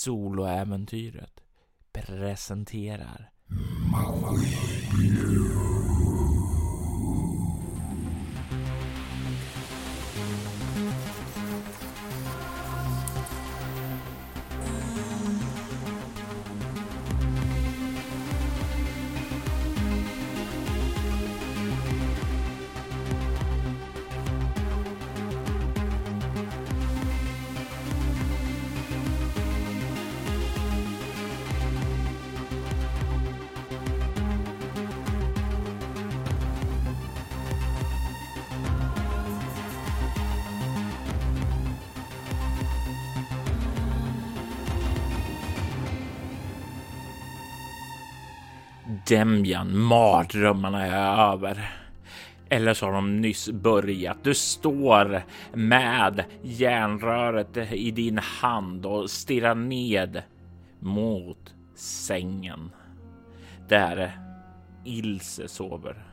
Soloäventyret presenterar. Demjan, mardrömmarna är över. Eller så har de nyss börjat. Du står med järnröret i din hand och stirrar ned mot sängen där Ilse sover.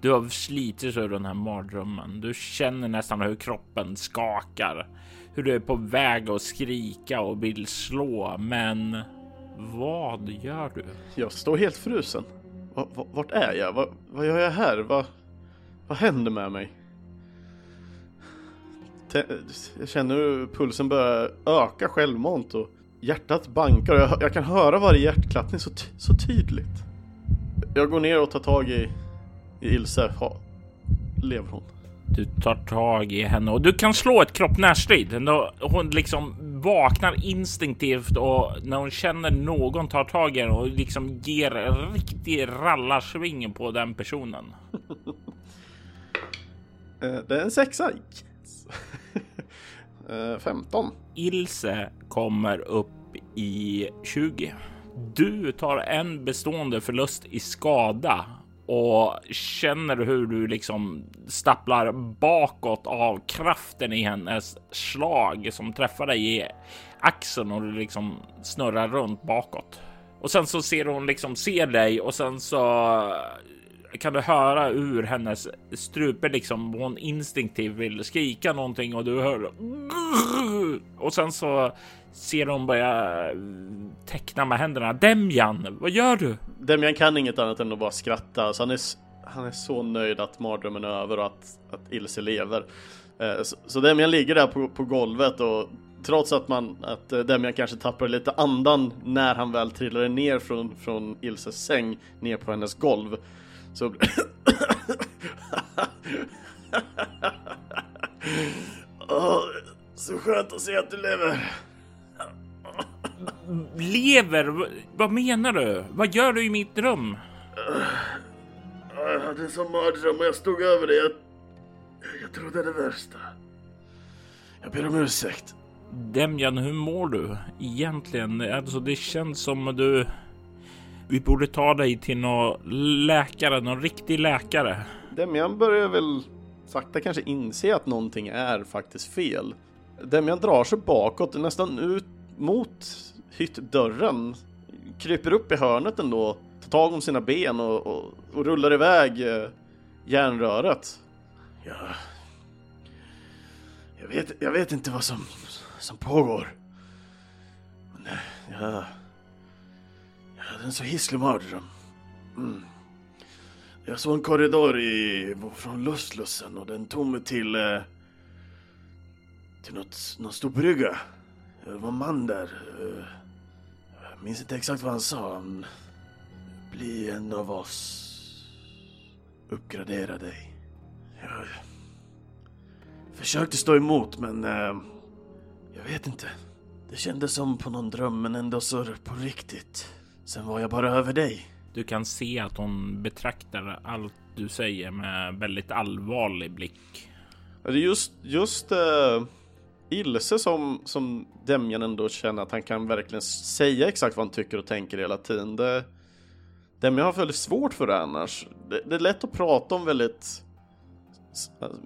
Du har slitit ur den här mardrömmen. Du känner nästan hur kroppen skakar, hur du är på väg att skrika och vill slå, men vad gör du? Jag står helt frusen. Vart är jag? Vad, vad gör jag här? Vad, vad händer med mig? Jag känner hur pulsen börjar öka självmant och hjärtat bankar och jag, jag kan höra varje hjärtklappning så, så tydligt. Jag går ner och tar tag i, i Ilse. Ha, lever hon? Du tar tag i henne och du kan slå ett kropp närstrid. Hon liksom vaknar instinktivt och när hon känner någon tar tag i henne och liksom ger en riktig rallarsving på den personen. Eh, det är en sexa. Yes. 15. Eh, Ilse kommer upp i 20. Du tar en bestående förlust i skada och känner hur du liksom stapplar bakåt av kraften i hennes slag som träffar dig i axeln och du liksom snurrar runt bakåt. Och sen så ser hon liksom ser dig och sen så kan du höra ur hennes strupe liksom hon instinktivt vill skrika någonting och du hör och sen så ser hon börja eh, teckna med händerna. Demjan, vad gör du? Demjan kan inget annat än att bara skratta. Alltså han, är, han är så nöjd att mardrömmen är över och att, att Ilse lever. Eh, så, så Demjan ligger där på, på golvet och trots att man att eh, Demjan kanske tappar lite andan när han väl trillade ner från, från Ilses säng ner på hennes golv så oh, så skönt att se att du lever. Lever? Vad menar du? Vad gör du i mitt rum? Jag hade en sån mardröm och jag stod över dig. Jag, jag trodde det värsta. Jag ber om ursäkt. Demjan, hur mår du egentligen? Alltså, det känns som att du vi borde ta dig till någon läkare, någon riktig läkare. Demian börjar väl sakta kanske inse att någonting är faktiskt fel. Demian drar sig bakåt, nästan ut mot hyttdörren. Kryper upp i hörnet ändå, tar tag om sina ben och, och, och rullar iväg eh, järnröret. Ja, jag vet, jag vet inte vad som, som pågår. Men, eh, jag, jag hade en så hisklig mardröm. Mm. Jag såg en korridor i, från Lustlussen och den tog mig till... Eh, till något, någon stor brygga. Det var en man där. Eh, jag minns inte exakt vad han sa. Han, Bli en av oss. Uppgradera dig. Jag försökte stå emot men... Eh, jag vet inte. Det kändes som på någon dröm men ändå så på riktigt. Sen var jag bara över dig. Du kan se att hon betraktar allt du säger med väldigt allvarlig blick. Just, just uh, Ilse som, som Demjan ändå känner att han kan verkligen säga exakt vad han tycker och tänker hela tiden. Det, Demjan har väldigt svårt för det annars. Det, det är lätt att prata om väldigt,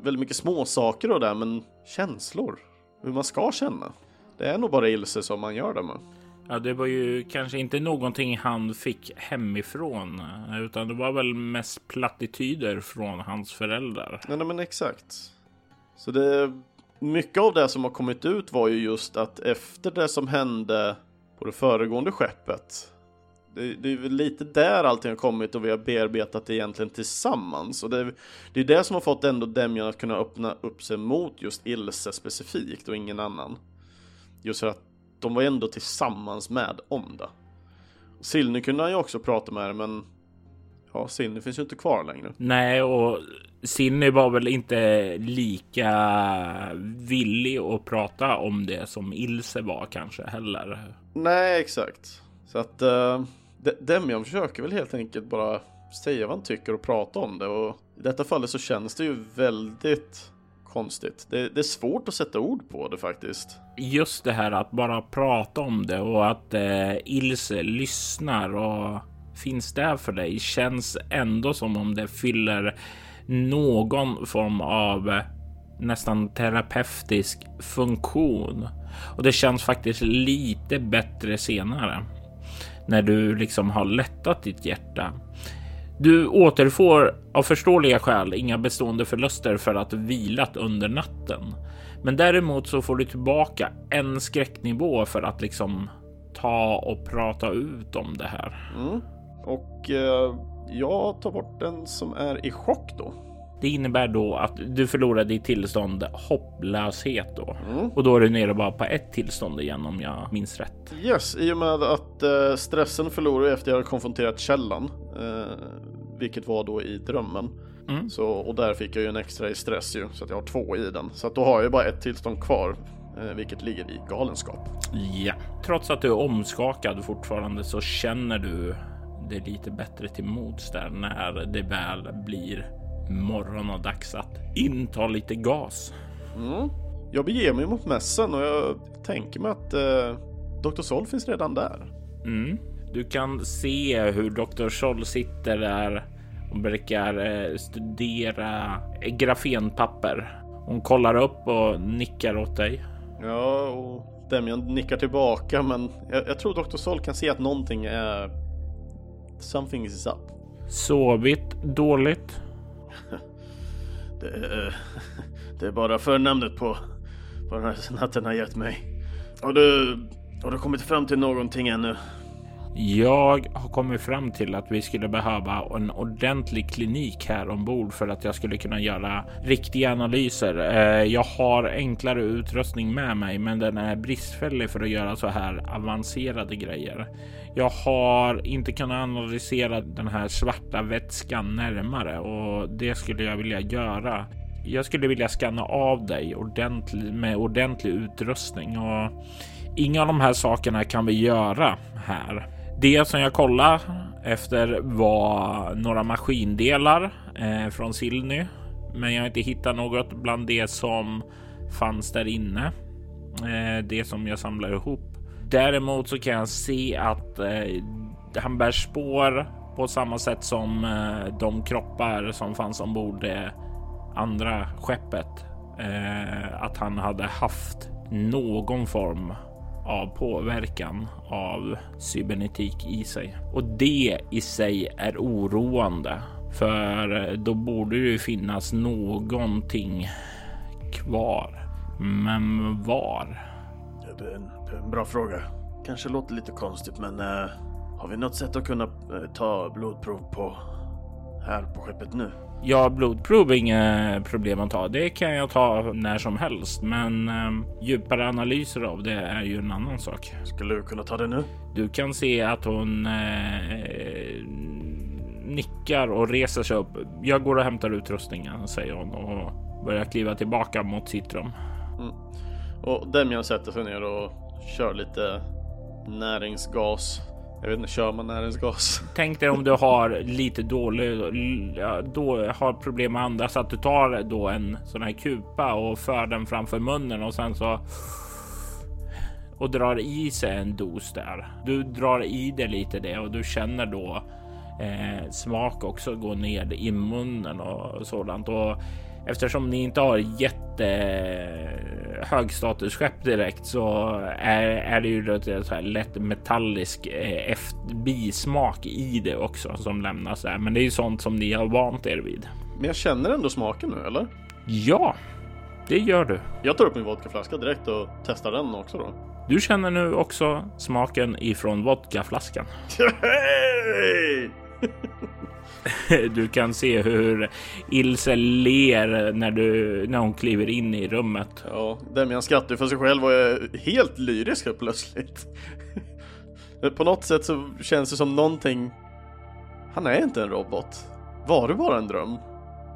väldigt mycket små saker och det, men känslor, hur man ska känna. Det är nog bara Ilse som man gör det med. Ja, det var ju kanske inte någonting han fick hemifrån, utan det var väl mest plattityder från hans föräldrar. Ja, men exakt. Så det mycket av det som har kommit ut var ju just att efter det som hände på det föregående skeppet. Det, det är väl lite där allting har kommit och vi har bearbetat det egentligen tillsammans. Och det, det är det som har fått ändå Demian att kunna öppna upp sig mot just Ilse specifikt och ingen annan. Just för att de var ändå tillsammans med om det. Silny kunde han ju också prata med men ja, Silny finns ju inte kvar längre. Nej, och Silny var väl inte lika villig att prata om det som Ilse var kanske heller. Nej, exakt. Så att uh, Demian försöker väl helt enkelt bara säga vad han tycker och prata om det och i detta fallet så känns det ju väldigt konstigt. Det, det, är svårt att sätta ord på det faktiskt. Just det här att bara prata om det och att eh, Ilse lyssnar och finns där för dig känns ändå som om det fyller någon form av eh, nästan terapeutisk funktion. Och det känns faktiskt lite bättre senare när du liksom har lättat ditt hjärta. Du återfår av förståeliga skäl inga bestående förluster för att vilat under natten. Men däremot så får du tillbaka en skräcknivå för att liksom ta och prata ut om det här. Mm. Och eh, jag tar bort den som är i chock då. Det innebär då att du förlorar ditt tillstånd hopplöshet då mm. och då är du nere bara på ett tillstånd igen om jag minns rätt. Yes, i och med att eh, stressen förlorar efter jag har konfronterat källan, eh, vilket var då i drömmen. Mm. Så, och där fick jag ju en extra i stress ju, så att jag har två i den. Så att då har jag bara ett tillstånd kvar, eh, vilket ligger i galenskap. Ja, trots att du är omskakad fortfarande så känner du det lite bättre till mods där när det väl blir morgon och dags att inta lite gas. Mm. Jag beger mig mot mässen och jag tänker mig att eh, Dr. Sol finns redan där. Mm. Du kan se hur Dr. Sol sitter där och brukar eh, studera grafenpapper. Hon kollar upp och nickar åt dig. Ja, och Demian nickar tillbaka, men jag, jag tror Dr. Sol kan se att någonting är... Something is up. Sovit dåligt? Det är, det är bara förnamnet på vad den här natten har gett mig. Har du, har du kommit fram till någonting ännu? Jag har kommit fram till att vi skulle behöva en ordentlig klinik här ombord för att jag skulle kunna göra riktiga analyser. Eh, jag har enklare utrustning med mig, men den är bristfällig för att göra så här avancerade grejer. Jag har inte kunnat analysera den här svarta vätskan närmare och det skulle jag vilja göra. Jag skulle vilja skanna av dig ordentligt med ordentlig utrustning och inga av de här sakerna kan vi göra här. Det som jag kollade efter var några maskindelar eh, från Silny, men jag har inte hittat något bland det som fanns där inne. Eh, det som jag samlar ihop. Däremot så kan jag se att eh, han bär spår på samma sätt som eh, de kroppar som fanns ombord det andra skeppet. Eh, att han hade haft någon form av påverkan av cybernetik i sig. Och det i sig är oroande. För då borde det ju finnas någonting kvar. Men var? Det är en, en bra fråga. Kanske låter lite konstigt men äh, har vi något sätt att kunna äh, ta blodprov på här på skeppet nu? Ja, blodprov är inga problem att ta. Det kan jag ta när som helst, men eh, djupare analyser av det är ju en annan sak. Skulle du kunna ta det nu? Du kan se att hon eh, nickar och reser sig upp. Jag går och hämtar utrustningen, säger hon och börjar kliva tillbaka mot sitt rum. Mm. Och Demian sätter sig ner och kör lite näringsgas jag vet inte, kör man näringsgas? Tänk dig om du har lite dålig, då har problem med andra så att du tar då en sån här kupa och för den framför munnen och sen så och drar i sig en dos där. Du drar i dig lite det och du känner då eh, smak också gå ner i munnen och sådant. Och eftersom ni inte har jätte högstatusskepp direkt så är, är det ju ett så här lätt metallisk eh, bismak i det också som lämnas där. Men det är ju sånt som ni har vant er vid. Men jag känner ändå smaken nu eller? Ja, det gör du. Jag tar upp min vodkaflaska direkt och testar den också då. Du känner nu också smaken ifrån vodkaflaskan. Du kan se hur Ilse ler när, du, när hon kliver in i rummet. Ja, Demian skrattar ju för sig själv och är helt lyrisk helt plötsligt. På något sätt så känns det som någonting... Han är inte en robot. Var det bara en dröm?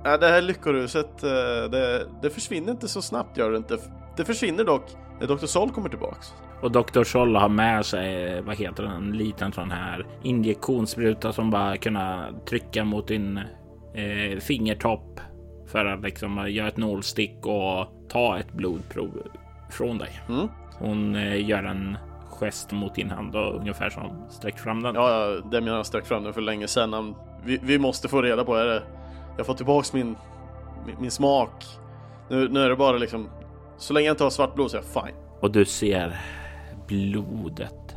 Nej, det här lyckoruset, eh, det, det försvinner inte så snabbt gör det inte. Det försvinner dock när Dr. Sol kommer tillbaks. Och Dr. Scholl har med sig, vad heter den, en liten sån här injektionsspruta som bara kunna trycka mot din eh, fingertopp för att liksom göra ett nålstick och ta ett blodprov från dig. Mm. Hon eh, gör en gest mot din hand och ungefär som sträck fram den. Ja, ja, Demian har sträckt fram den för länge sedan. Vi, vi måste få reda på det. Jag får tillbaks min, min, min smak. Nu, nu är det bara liksom, så länge jag inte har svart blod så är jag fine. Och du ser blodet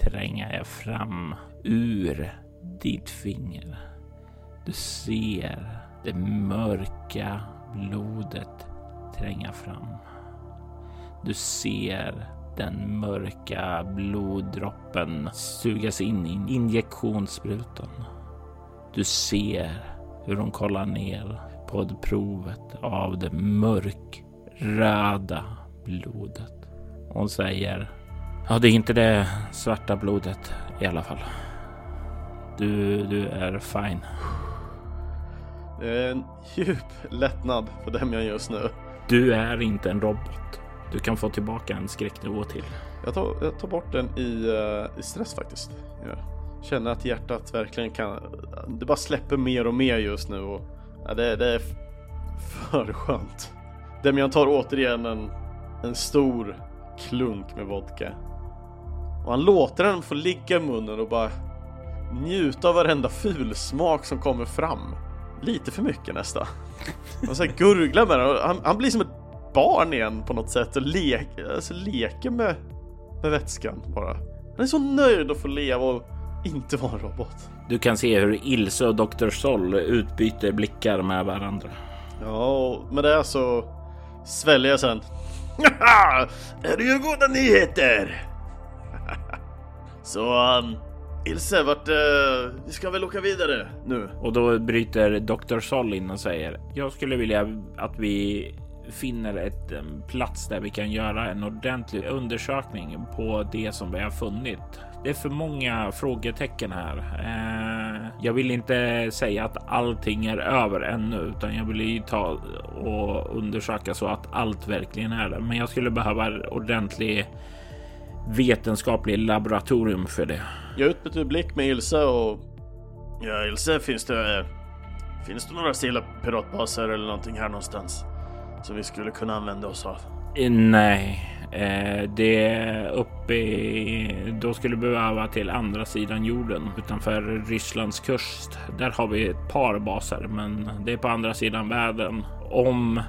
tränga fram ur ditt finger. Du ser det mörka blodet tränga fram. Du ser den mörka bloddroppen sugas in i injektionssprutan. Du ser hur hon kollar ner på provet av det mörkröda blodet. Hon säger Ja, det är inte det svarta blodet i alla fall. Du, du är fine. Det är en djup lättnad för Demian just nu. Du är inte en robot. Du kan få tillbaka en skräcknivå till. Jag tar, jag tar bort den i, uh, i stress faktiskt. Jag känner att hjärtat verkligen kan, det bara släpper mer och mer just nu och ja, det, det är för skönt. Demian tar återigen en, en stor klunk med vodka. Och han låter den få ligga i munnen och bara njuta av varenda fulsmak som kommer fram. Lite för mycket nästan. Och så gurglar med den. Han, han blir som ett barn igen på något sätt och le, alltså leker med, med vätskan bara. Han är så nöjd att få leva och inte vara en robot. Du kan se hur Ilse och Dr. Sol utbyter blickar med varandra. Ja, och med det så sväljer jag sen. är det ju goda nyheter? Så um, Ilse, vart... Uh, vi ska väl åka vidare nu? Och då bryter Dr. Sol in och säger Jag skulle vilja att vi finner ett en plats där vi kan göra en ordentlig undersökning på det som vi har funnit. Det är för många frågetecken här. Eh, jag vill inte säga att allting är över ännu, utan jag vill ju ta och undersöka så att allt verkligen är det. Men jag skulle behöva ordentlig vetenskaplig laboratorium för det. Jag utbyter blick med Ilse och... Ja, Ilse, finns det... Finns det några stilla piratbaser eller någonting här någonstans? Som vi skulle kunna använda oss av? Eh, nej, eh, det är uppe i... Då skulle vi behöva till andra sidan jorden utanför Rysslands kust. Där har vi ett par baser, men det är på andra sidan världen. Om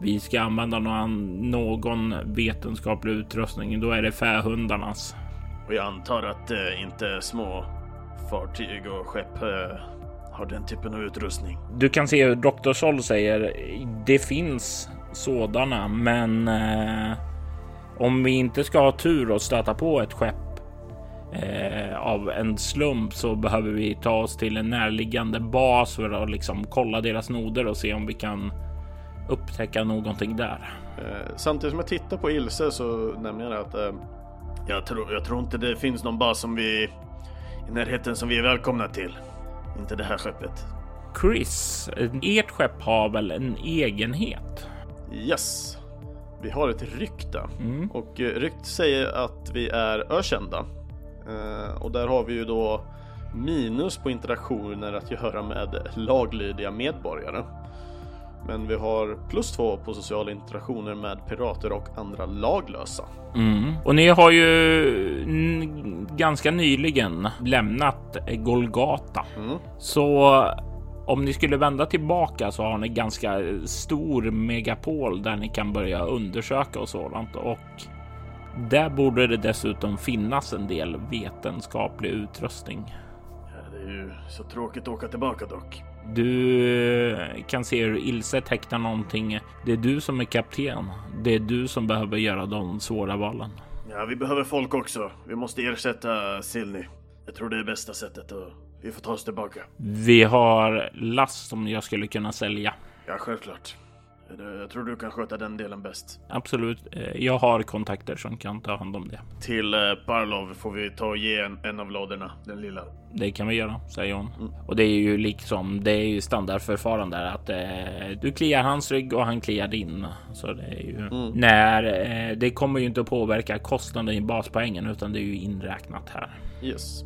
vi ska använda någon, någon vetenskaplig utrustning, då är det fähundarnas. Och jag antar att eh, inte små fartyg och skepp eh, har den typen av utrustning. Du kan se hur Dr. Sol säger det finns sådana, men eh, om vi inte ska ha tur och stöta på ett skepp eh, av en slump så behöver vi ta oss till en närliggande bas för att liksom kolla deras noder och se om vi kan upptäcka någonting där. Eh, samtidigt som jag tittar på Ilse så nämner jag att eh, jag, tror, jag tror inte det finns någon bas som vi i närheten som vi är välkomna till. Inte det här skeppet. Chris, ert skepp har väl en egenhet? Yes. Vi har ett rykte Mm. och eh, rykte säger att vi är ökända. Eh, och där har vi ju då minus på interaktioner att göra med laglydiga medborgare. Men vi har plus två på sociala interaktioner med pirater och andra laglösa. Mm. Och ni har ju ganska nyligen lämnat Golgata. Mm. Så om ni skulle vända tillbaka så har ni ganska stor megapol där ni kan börja undersöka och sådant. Och där borde det dessutom finnas en del vetenskaplig utrustning. Ja, det är ju så tråkigt att åka tillbaka dock. Du kan se hur Ilse tecknar någonting. Det är du som är kapten. Det är du som behöver göra de svåra valen. Ja, vi behöver folk också. Vi måste ersätta Silny. Jag tror det är bästa sättet och vi får ta oss tillbaka. Vi har last som jag skulle kunna sälja. Ja, självklart. Jag tror du kan sköta den delen bäst. Absolut. Eh, jag har kontakter som kan ta hand om det. Till eh, Parlov får vi ta och ge en, en av lådorna, den lilla. Det kan vi göra, säger hon. Mm. Och det är ju liksom, det är ju standardförfarande att eh, du kliar hans rygg och han kliar din. Så det är ju mm. när eh, det kommer ju inte att påverka kostnaden i baspoängen, utan det är ju inräknat här. Yes.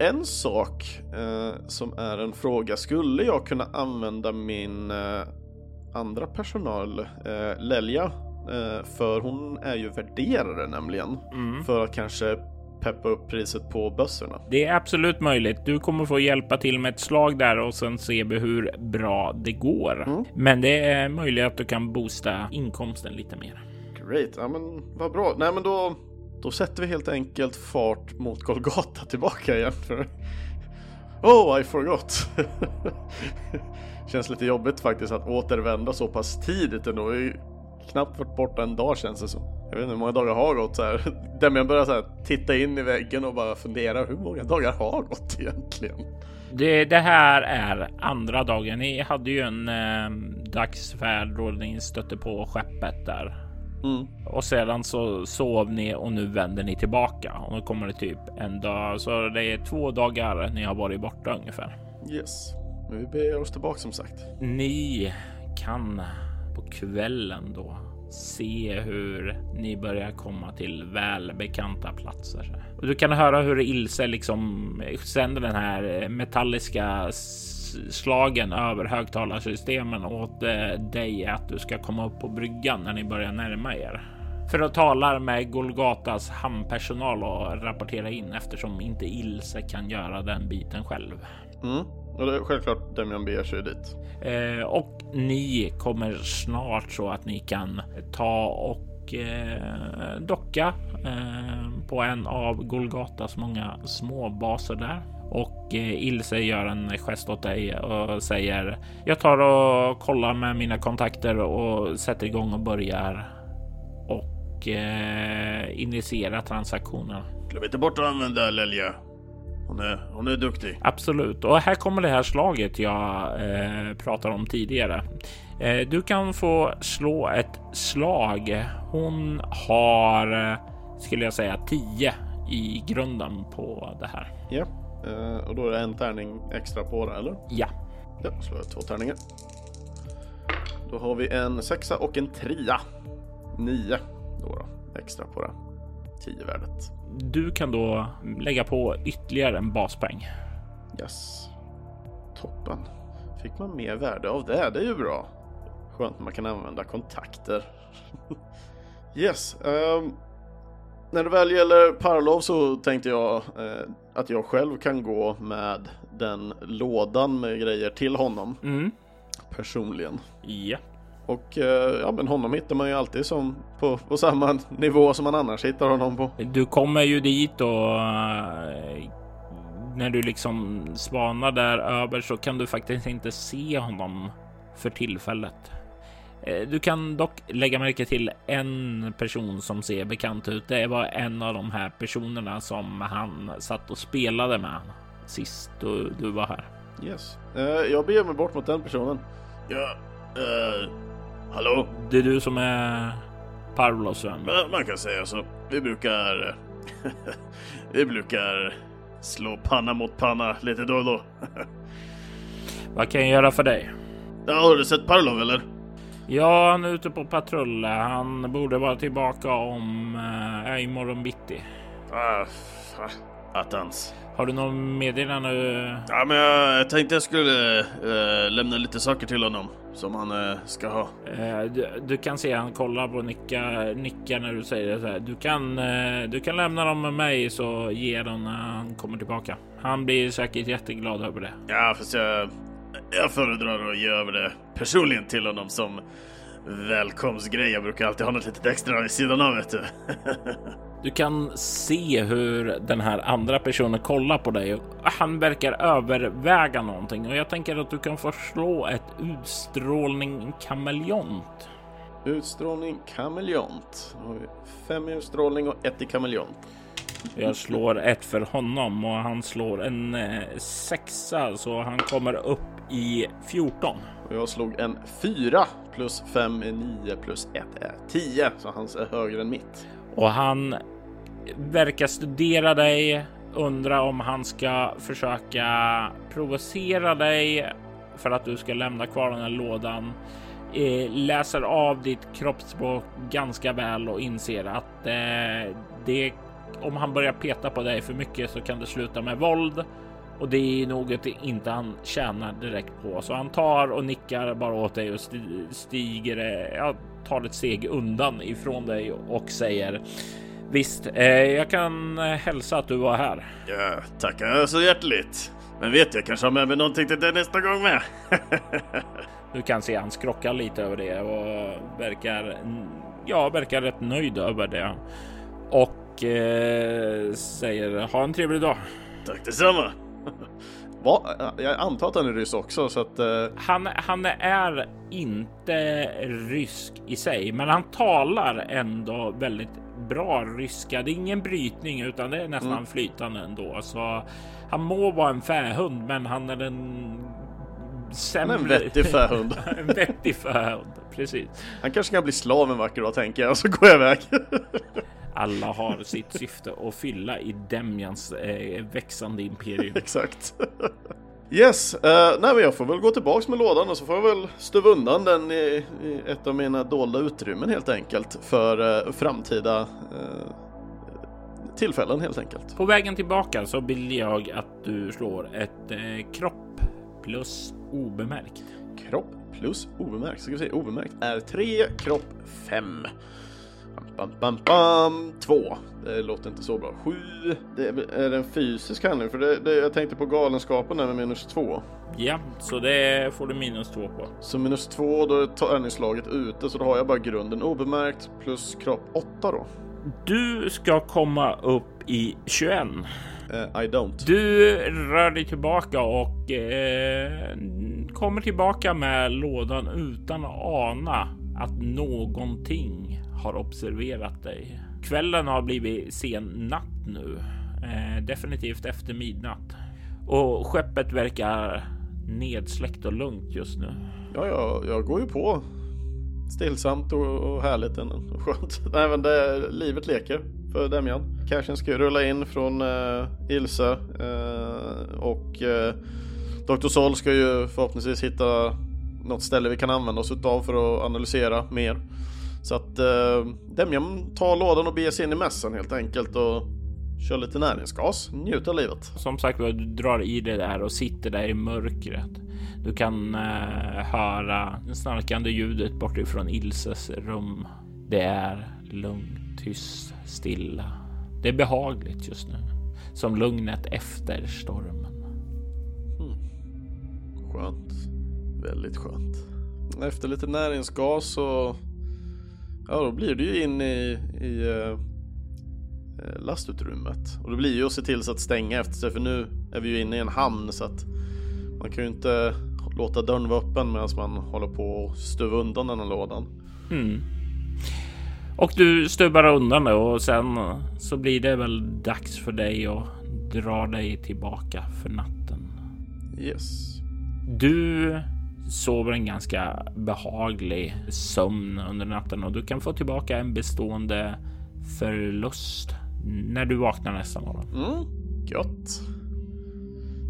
En sak eh, som är en fråga. Skulle jag kunna använda min eh, andra personal, eh, Lelja, eh, för hon är ju värderare nämligen. Mm. För att kanske peppa upp priset på bössorna. Det är absolut möjligt. Du kommer få hjälpa till med ett slag där och sen se hur bra det går. Mm. Men det är möjligt att du kan boosta inkomsten lite mer. Great, ja men vad bra. Nej men då, då sätter vi helt enkelt fart mot Golgata tillbaka igen. Oh, I forgot. Känns lite jobbigt faktiskt att återvända så pass tidigt ändå. Vi har knappt varit borta en dag känns det som. Jag vet inte hur många dagar har gått så här. Demian börjar så här, titta in i väggen och bara fundera hur många dagar har gått egentligen? Det, det här är andra dagen. Ni hade ju en eh, dagsfärd då ni stötte på skeppet där. Mm. Och sedan så sov ni och nu vänder ni tillbaka och nu kommer det typ en dag. Så det är två dagar ni har varit borta ungefär. Yes. Men vi beger oss tillbaka som sagt. Ni kan på kvällen då se hur ni börjar komma till välbekanta platser. Och du kan höra hur Ilse liksom sänder den här metalliska slagen över högtalarsystemen åt eh, dig att du ska komma upp på bryggan när ni börjar närma er. För att tala med Golgatas hamnpersonal och rapportera in eftersom inte Ilse kan göra den biten själv. Mm. Och det är självklart Demian beger sig dit. Eh, och ni kommer snart så att ni kan ta och eh, docka eh, på en av Golgatas många små baser där. Och eh, Ilse gör en gest åt dig och säger jag tar och kollar med mina kontakter och sätter igång och börjar och eh, initiera transaktionen. Glöm inte bort att använda Lelja. Hon är, hon är duktig. Absolut. Och här kommer det här slaget jag eh, pratade om tidigare. Eh, du kan få slå ett slag. Hon har, eh, skulle jag säga, 10 i grunden på det här. Ja, eh, och då är det en tärning extra på det, eller? Ja. Ja, slår jag två tärningar. Då har vi en sexa och en trea. Nio då, då extra på det. 10 värdet. Du kan då lägga på ytterligare en baspoäng. Yes. Toppen. Fick man mer värde av det? Det är ju bra. Skönt man kan använda kontakter. yes. Um, när det väl gäller Parlov så tänkte jag uh, att jag själv kan gå med den lådan med grejer till honom. Mm. Personligen. Ja. Och eh, ja, men honom hittar man ju alltid som på, på samma nivå som man annars hittar honom på. Du kommer ju dit och eh, när du liksom spanar där över så kan du faktiskt inte se honom för tillfället. Eh, du kan dock lägga märke till en person som ser bekant ut. Det var en av de här personerna som han satt och spelade med sist du, du var här. Yes, jag beger mig bort mot den personen. Ja, uh... Hallå? Det är du som är Pavlos vän? Man kan säga så. Vi brukar... vi brukar slå panna mot panna lite då och då. Vad kan jag göra för dig? Ja, har du sett Parlov eller? Ja, han är ute på patrull. Han borde vara tillbaka om äh, imorgon bitti. Ah, attans. Har du någon meddelande? Ja, men jag tänkte jag skulle äh, lämna lite saker till honom som han äh, ska ha. Äh, du, du, kan se han kollar på nicka, nickar när du säger det så här. Du kan, du kan lämna dem med mig så ger dem när han kommer tillbaka. Han blir säkert jätteglad över det. Ja, fast jag, jag föredrar att ge över det personligen till honom som välkomstgrej. Jag brukar alltid ha något litet extra vid sidan av vet du. Du kan se hur den här andra personen kollar på dig. Han verkar överväga någonting och jag tänker att du kan få slå ett utstrålning kameleont. Utstrålning kameleont. Fem i utstrålning och ett i kameleont. Jag slår ett för honom och han slår en eh, sexa så han kommer upp i 14. Och jag slog en fyra plus fem är nio plus ett är tio. Så hans är högre än mitt. Och han verkar studera dig, undra om han ska försöka provocera dig för att du ska lämna kvar den här lådan. Eh, läser av ditt kroppsspråk ganska väl och inser att eh, det om han börjar peta på dig för mycket så kan det sluta med våld och det är något inte han tjänar direkt på. Så han tar och nickar bara åt dig och stiger, eh, ja, tar ett steg undan ifrån dig och säger Visst, eh, jag kan hälsa att du var här. Ja, tackar så hjärtligt. Men vet jag kanske har med mig någonting till dig nästa gång med. du kan se han skrockar lite över det och verkar, ja, verkar rätt nöjd över det. Och eh, säger ha en trevlig dag. Tack detsamma. Va? Jag antar att han är ryss också så att... Uh... Han, han är inte rysk i sig, men han talar ändå väldigt bra ryska. Det är ingen brytning utan det är nästan mm. flytande ändå. Så han må vara en fähund, men han är en sämre... En vettig fähund. en vettig fähund, precis. Han kanske kan bli slav en vacker dag tänker jag, så går jag iväg. Alla har sitt syfte att fylla i Demjans eh, växande imperium. Exakt. Yes, uh, nej men jag får väl gå tillbaks med lådan och så får jag väl stuva undan den i, i ett av mina dolda utrymmen helt enkelt för uh, framtida uh, tillfällen helt enkelt. På vägen tillbaka så vill jag att du slår ett kropp plus obemärkt. Kropp plus obemärkt, ska vi se, obemärkt är 3, kropp 5. Bam, bam, bam, två. Det låter inte så bra. Sju. Det är en fysisk handling för det, det, jag tänkte på galenskapen där med minus två. Ja, så det får du minus två på. Så minus två, då är tärningslaget ute så då har jag bara grunden obemärkt plus kropp åtta då. Du ska komma upp i 21. Uh, eh, I don't. Du rör dig tillbaka och uh, kommer tillbaka med lådan utan att ana att någonting har observerat dig. Kvällen har blivit sen natt nu, eh, definitivt efter midnatt och skeppet verkar nedsläckt och lugnt just nu. Ja, ja, jag går ju på stillsamt och, och härligt och skönt. Även det, livet leker för Demjan. Cashen ska ju rulla in från eh, Ilse eh, och eh, Dr. Sol ska ju förhoppningsvis hitta något ställe vi kan använda oss utav för att analysera mer. Så att eh, Demjan tar lådan och beger sig in i mässan helt enkelt och kör lite näringsgas, njuter av livet. Som sagt du drar i det där och sitter där i mörkret. Du kan eh, höra det snarkande ljudet bortifrån Ilses rum. Det är lugnt, tyst, stilla. Det är behagligt just nu. Som lugnet efter stormen. Hmm. Skönt. Väldigt skönt. Efter lite näringsgas och Ja, då blir det ju in i, i uh, lastutrymmet. Och det blir ju att se till så att stänga efter sig för nu är vi ju inne i en hamn så att man kan ju inte låta dörren vara öppen medan man håller på och stuva undan den här lådan. Mm. Och du stubbar undan det och sen så blir det väl dags för dig att dra dig tillbaka för natten. Yes. Du sover en ganska behaglig sömn under natten och du kan få tillbaka en bestående förlust när du vaknar nästa morgon. Mm, gött.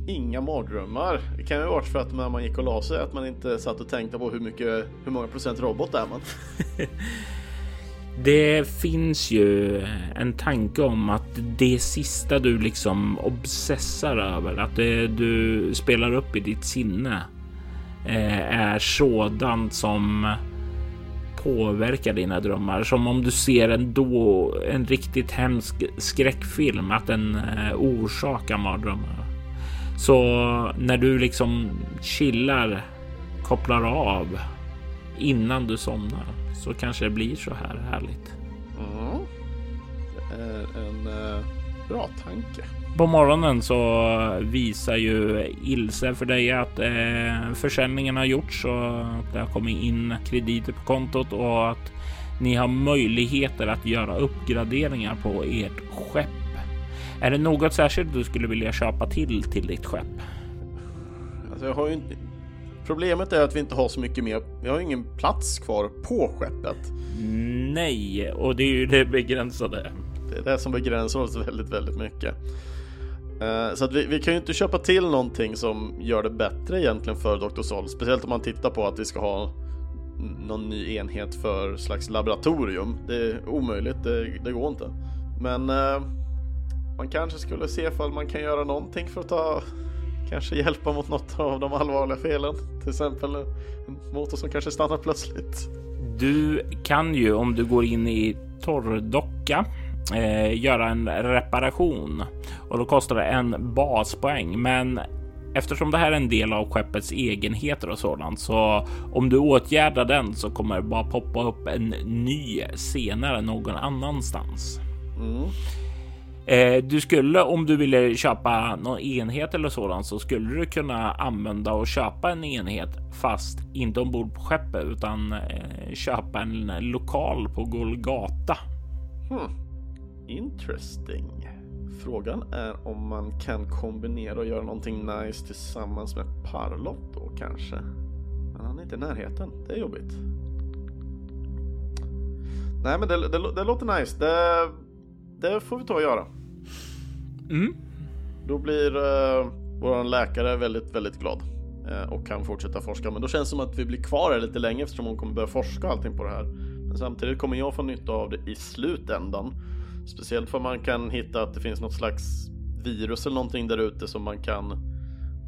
Inga mardrömmar. Det kan ju ha varit för att när man gick och la sig att man inte satt och tänkte på hur mycket, hur många procent robot är man? Det finns ju en tanke om att det sista du liksom obsessar över, att det du spelar upp i ditt sinne eh, är sådant som påverkar dina drömmar. Som om du ser en, då, en riktigt hemsk skräckfilm, att den eh, orsakar mardrömmar. Så när du liksom chillar, kopplar av innan du somnar så kanske det blir så här härligt. Mm. Det är en uh, Bra tanke. På morgonen så visar ju Ilse för dig att eh, försäljningen har gjorts och att det har kommit in krediter på kontot och att ni har möjligheter att göra uppgraderingar på ert skepp. Är det något särskilt du skulle vilja köpa till till ditt skepp? Alltså jag har ju inte... Problemet är att vi inte har så mycket mer. Vi har ingen plats kvar på skeppet. Nej, och det är ju det begränsade. Det är det som begränsar oss väldigt, väldigt mycket. Eh, så att vi, vi, kan ju inte köpa till någonting som gör det bättre egentligen för Dr. Sol. Speciellt om man tittar på att vi ska ha någon ny enhet för slags laboratorium. Det är omöjligt, det, det går inte. Men eh, man kanske skulle se ifall man kan göra någonting för att ta kanske hjälpa mot något av de allvarliga felen. Till exempel en motor som kanske stannar plötsligt. Du kan ju om du går in i torrdocka eh, göra en reparation och då kostar det en baspoäng. Men eftersom det här är en del av skeppets egenheter och sådant, så om du åtgärdar den så kommer det bara poppa upp en ny senare någon annanstans. Mm. Eh, du skulle om du ville köpa någon enhet eller sådant så skulle du kunna använda och köpa en enhet fast inte ombord på skeppet utan eh, köpa en lokal på Golgata. Hmm. Interesting. Frågan är om man kan kombinera och göra någonting nice tillsammans med Parlot då kanske. Men han är inte i närheten. Det är jobbigt. Nej men det, det, det låter nice. Det, det får vi ta och göra. Mm. Då blir uh, vår läkare väldigt, väldigt glad uh, och kan fortsätta forska. Men då känns det som att vi blir kvar här lite länge eftersom hon kommer börja forska allting på det här. Men samtidigt kommer jag få nytta av det i slutändan. Speciellt för man kan hitta att det finns något slags virus eller någonting där ute som man kan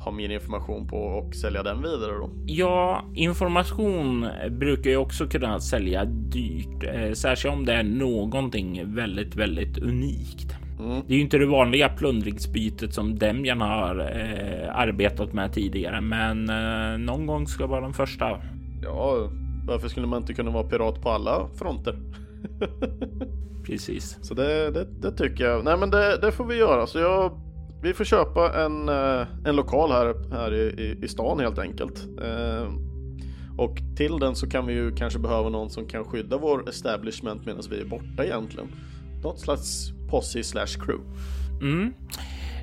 ha mer information på och sälja den vidare då? Ja, information brukar ju också kunna sälja dyrt, eh, särskilt om det är någonting väldigt, väldigt unikt. Mm. Det är ju inte det vanliga plundringsbytet som Demjan har eh, arbetat med tidigare, men eh, någon gång ska vara den första. Ja, varför skulle man inte kunna vara pirat på alla fronter? Precis. Så det, det, det, tycker jag. Nej, men det, det får vi göra. Så jag, vi får köpa en, eh, en lokal här, här i, i, stan helt enkelt. Eh, och till den så kan vi ju kanske behöva någon som kan skydda vår establishment medan vi är borta egentligen. Något slags posse slash crew. Mm.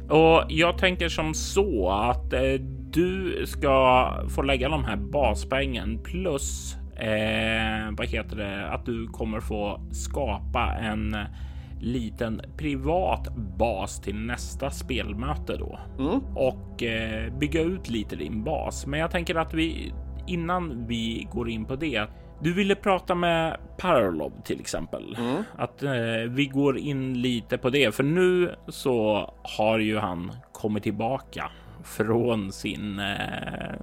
Och jag tänker som så att eh, du ska få lägga de här baspengen plus eh, vad heter det, att du kommer få skapa en liten privat bas till nästa spelmöte då mm. och eh, bygga ut lite din bas. Men jag tänker att vi innan vi går in på det. Du ville prata med Parlov till exempel. Mm. Att eh, vi går in lite på det, för nu så har ju han kommit tillbaka från sin eh,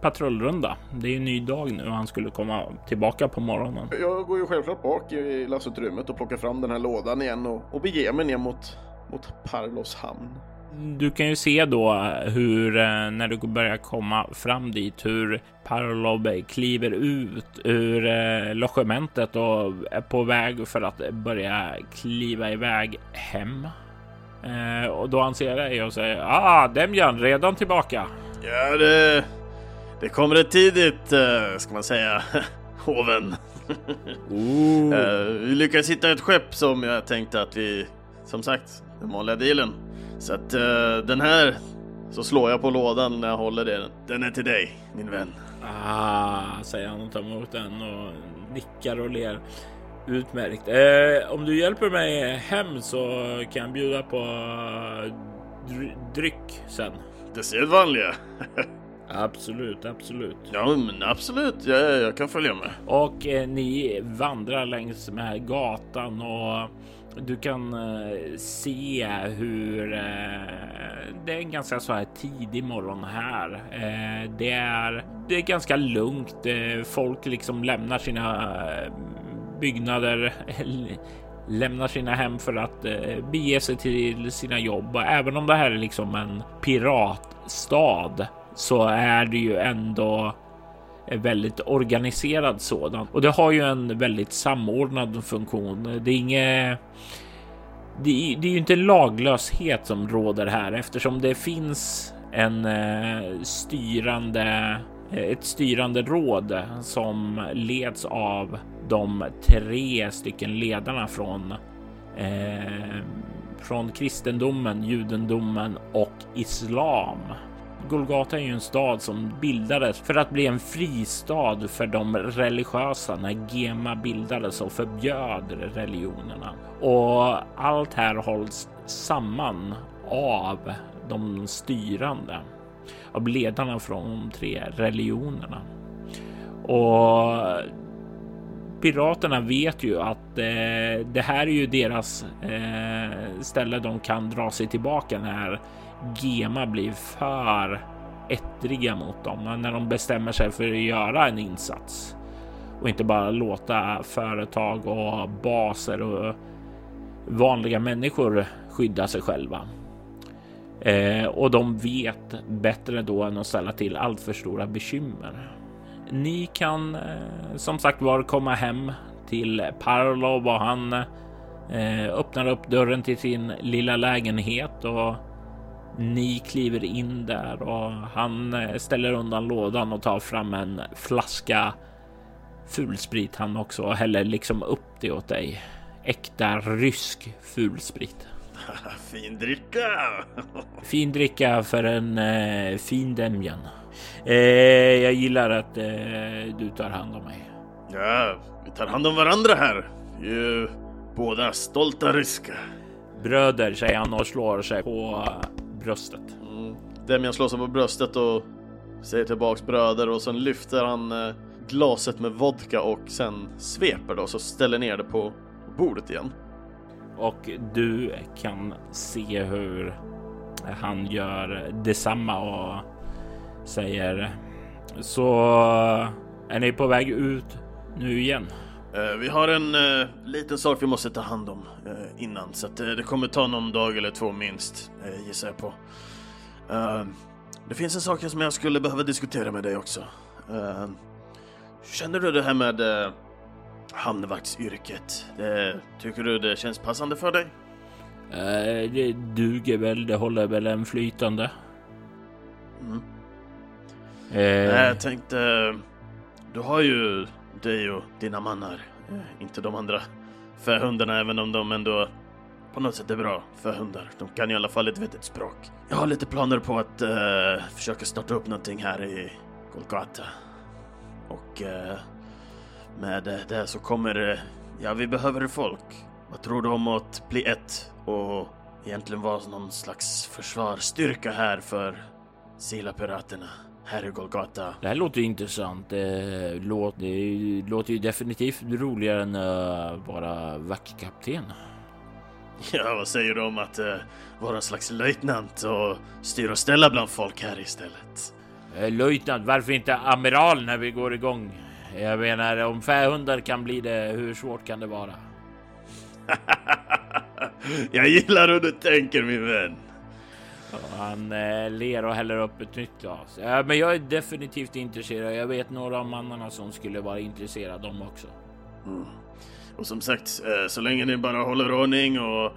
patrullrunda. Det är en ny dag nu och han skulle komma tillbaka på morgonen. Jag går ju självklart bak i lassutrymmet och plockar fram den här lådan igen och, och beger mig ner mot, mot Parlos hamn. Du kan ju se då hur eh, när du börjar komma fram dit hur Parlov kliver ut ur eh, logementet och är på väg för att börja kliva iväg hem. Eh, och då han ser dig och säger ah, Demjan redan tillbaka. Ja, det, det kommer rätt tidigt ska man säga. Hoven. uh, vi lyckades hitta ett skepp som jag tänkte att vi, som sagt, den vanliga dealen. Så att uh, den här, så slår jag på lådan när jag håller den. Den är till dig, min vän. Ah, säger han och tar emot den och nickar och ler. Utmärkt. Eh, om du hjälper mig hem så kan jag bjuda på dry dryck sen. Det sedvanliga. absolut, absolut. Ja, men absolut. Jag, jag kan följa med. Och eh, ni vandrar längs med gatan och du kan eh, se hur eh, det är en ganska så här tidig morgon här. Eh, det är. Det är ganska lugnt. Folk liksom lämnar sina byggnader lämnar sina hem för att bege sig till sina jobb. Och även om det här är liksom en piratstad så är det ju ändå väldigt organiserad sådan och det har ju en väldigt samordnad funktion. Det är inget det, det är ju inte laglöshet som råder här eftersom det finns en eh, styrande, eh, ett styrande råd som leds av de tre stycken ledarna från eh, från kristendomen, judendomen och islam. Golgata är ju en stad som bildades för att bli en fristad för de religiösa när Gema bildades och förbjöd religionerna. Och allt här hålls samman av de styrande, av ledarna från de tre religionerna. Och piraterna vet ju att eh, det här är ju deras eh, ställe de kan dra sig tillbaka när Gema blir för ettriga mot dem när de bestämmer sig för att göra en insats och inte bara låta företag och baser och vanliga människor skydda sig själva. Eh, och de vet bättre då än att ställa till allt för stora bekymmer. Ni kan eh, som sagt var komma hem till Parlov och han eh, öppnar upp dörren till sin lilla lägenhet och ni kliver in där och han eh, ställer undan lådan och tar fram en flaska fulsprit han också och häller liksom upp det åt dig. Äkta rysk fulsprit. fin dricka! fin dricka för en eh, fin Demjan. Eh, jag gillar att eh, du tar hand om mig. Ja, vi tar hand om varandra här. Vi är ju båda stolta ryska. Bröder, säger han och slår sig på bröstet. Mm. Demian slår sig på bröstet och säger tillbaks bröder och sen lyfter han eh, glaset med vodka och sen sveper då så ställer ner det på bordet igen. Och du kan se hur han gör detsamma och säger så är ni på väg ut nu igen? Uh, vi har en uh, liten sak vi måste ta hand om uh, innan så att det kommer ta någon dag eller två minst gissar jag på. det finns en sak som jag skulle behöva diskutera med dig också. känner du det här med hamnvaktsyrket? tycker du det känns passande för dig? det duger väl, det håller väl en flytande. Mm. Eh. Jag tänkte, du har ju dig och dina mannar, eh, inte de andra fähundarna även om de ändå på något sätt är bra fähundar. De kan i alla fall ett vettigt språk. Jag har lite planer på att uh, försöka starta upp någonting här i Kolkata. Och uh, med det så kommer, uh, ja vi behöver folk. Vad tror du om att bli ett och egentligen vara någon slags försvarsstyrka här för Sila-piraterna? I Golgata. Det här låter intressant. Det låter, det låter ju definitivt roligare än att vara vaktkapten. Ja, vad säger du om att uh, vara en slags löjtnant och styra och ställa bland folk här istället? Eh, löjtnant, varför inte amiral när vi går igång? Jag menar, om fähundar kan bli det, hur svårt kan det vara? Jag gillar hur du tänker min vän. Han eh, ler och häller upp ett nytt glas. Ja, men jag är definitivt intresserad. Jag vet några av mannarna som skulle vara intresserade de också. Mm. Och som sagt, eh, så länge ni bara håller ordning och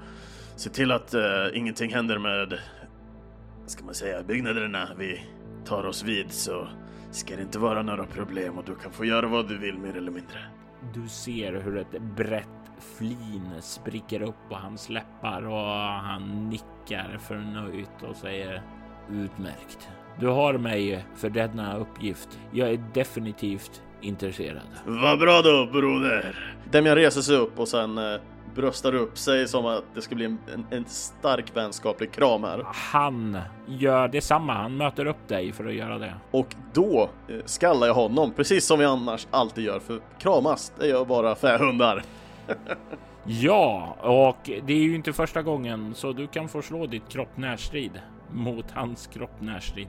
ser till att eh, ingenting händer med, ska man säga, byggnaderna vi tar oss vid så ska det inte vara några problem och du kan få göra vad du vill mer eller mindre. Du ser hur ett brett flin spricker upp på hans läppar och han nickar förnöjt och säger utmärkt. Du har mig för denna uppgift. Jag är definitivt intresserad. Vad bra då broder. Demian reser sig upp och sen eh, bröstar upp sig som att det ska bli en, en, en, stark vänskaplig kram här. Han gör detsamma. Han möter upp dig för att göra det. Och då eh, skallar jag honom, precis som vi annars alltid gör, för kramas, det gör bara fähundar ja, och det är ju inte första gången så du kan få slå ditt kropp närstrid mot hans kropp närstrid.